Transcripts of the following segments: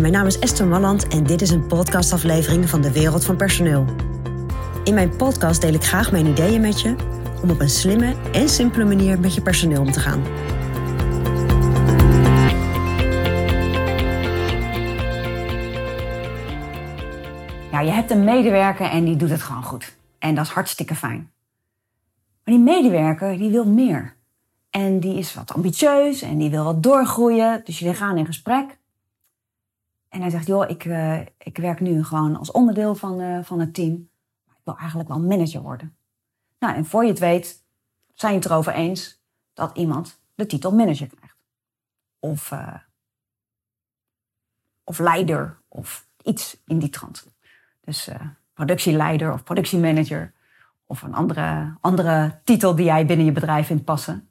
Mijn naam is Esther Malland en dit is een podcastaflevering van de Wereld van Personeel. In mijn podcast deel ik graag mijn ideeën met je om op een slimme en simpele manier met je personeel om te gaan. Ja, je hebt een medewerker en die doet het gewoon goed. En dat is hartstikke fijn. Maar die medewerker die wil meer. En die is wat ambitieus en die wil wat doorgroeien. Dus jullie gaan in gesprek. En hij zegt, joh, ik, uh, ik werk nu gewoon als onderdeel van, uh, van het team. Maar ik wil eigenlijk wel manager worden. Nou, en voor je het weet, zijn het erover eens dat iemand de titel manager krijgt. Of, uh, of leider, of iets in die trant. Dus productieleider of productiemanager. Of een andere, andere titel die jij binnen je bedrijf vindt passen.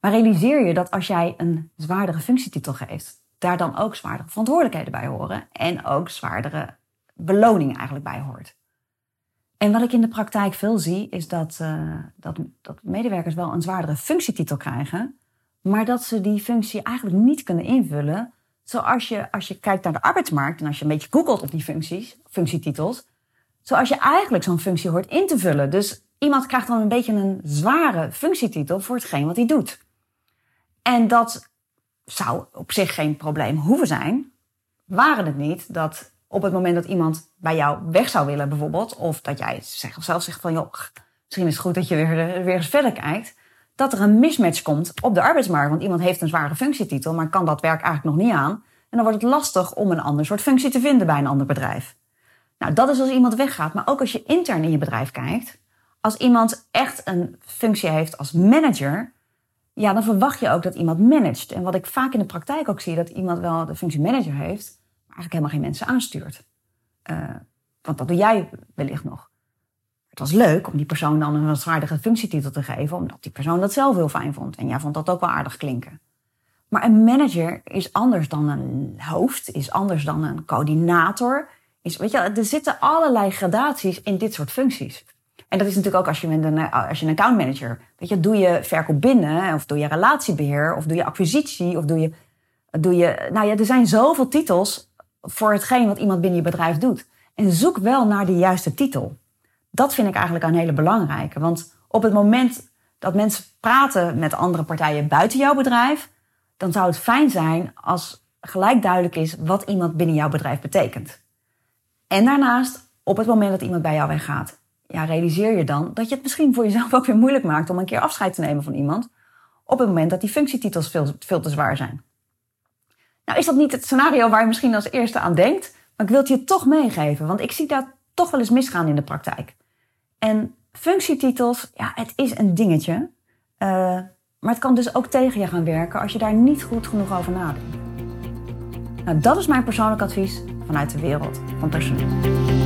Maar realiseer je dat als jij een zwaardere functietitel geeft, daar dan ook zwaardere verantwoordelijkheden bij horen en ook zwaardere beloning eigenlijk bij hoort. En wat ik in de praktijk veel zie, is dat, uh, dat, dat medewerkers wel een zwaardere functietitel krijgen, maar dat ze die functie eigenlijk niet kunnen invullen. Zoals je, als je kijkt naar de arbeidsmarkt en als je een beetje googelt op die functies, functietitels, zoals je eigenlijk zo'n functie hoort in te vullen. Dus iemand krijgt dan een beetje een zware functietitel voor hetgeen wat hij doet. En dat zou op zich geen probleem hoeven zijn, waren het niet dat op het moment dat iemand bij jou weg zou willen bijvoorbeeld, of dat jij zelf zegt van joh, misschien is het goed dat je weer, weer eens verder kijkt, dat er een mismatch komt op de arbeidsmarkt. Want iemand heeft een zware functietitel, maar kan dat werk eigenlijk nog niet aan. En dan wordt het lastig om een ander soort functie te vinden bij een ander bedrijf. Nou, dat is als iemand weggaat. Maar ook als je intern in je bedrijf kijkt. Als iemand echt een functie heeft als manager, ja, dan verwacht je ook dat iemand managt. En wat ik vaak in de praktijk ook zie, dat iemand wel de functie manager heeft, maar eigenlijk helemaal geen mensen aanstuurt. Uh, want dat doe jij wellicht nog. Het was leuk om die persoon dan een zwaardige functietitel te geven, omdat die persoon dat zelf heel fijn vond. En jij vond dat ook wel aardig klinken. Maar een manager is anders dan een hoofd, is anders dan een coördinator. Is, weet je, er zitten allerlei gradaties in dit soort functies. En dat is natuurlijk ook als je, een, als je een account manager, weet je, doe je verkoop binnen, of doe je relatiebeheer, of doe je acquisitie, of doe je, doe je, nou ja, er zijn zoveel titels voor hetgeen wat iemand binnen je bedrijf doet. En zoek wel naar de juiste titel. Dat vind ik eigenlijk een hele belangrijke. Want op het moment dat mensen praten met andere partijen buiten jouw bedrijf, dan zou het fijn zijn als gelijk duidelijk is wat iemand binnen jouw bedrijf betekent. En daarnaast, op het moment dat iemand bij jou weggaat, ja, realiseer je dan dat je het misschien voor jezelf ook weer moeilijk maakt om een keer afscheid te nemen van iemand. Op het moment dat die functietitels veel, veel te zwaar zijn. Nou is dat niet het scenario waar je misschien als eerste aan denkt, maar ik wil het je toch meegeven, want ik zie dat toch wel eens misgaan in de praktijk. En functietitels, ja, het is een dingetje. Uh, maar het kan dus ook tegen je gaan werken als je daar niet goed genoeg over nadenkt. Nou, dat is mijn persoonlijk advies vanuit de wereld van personeel.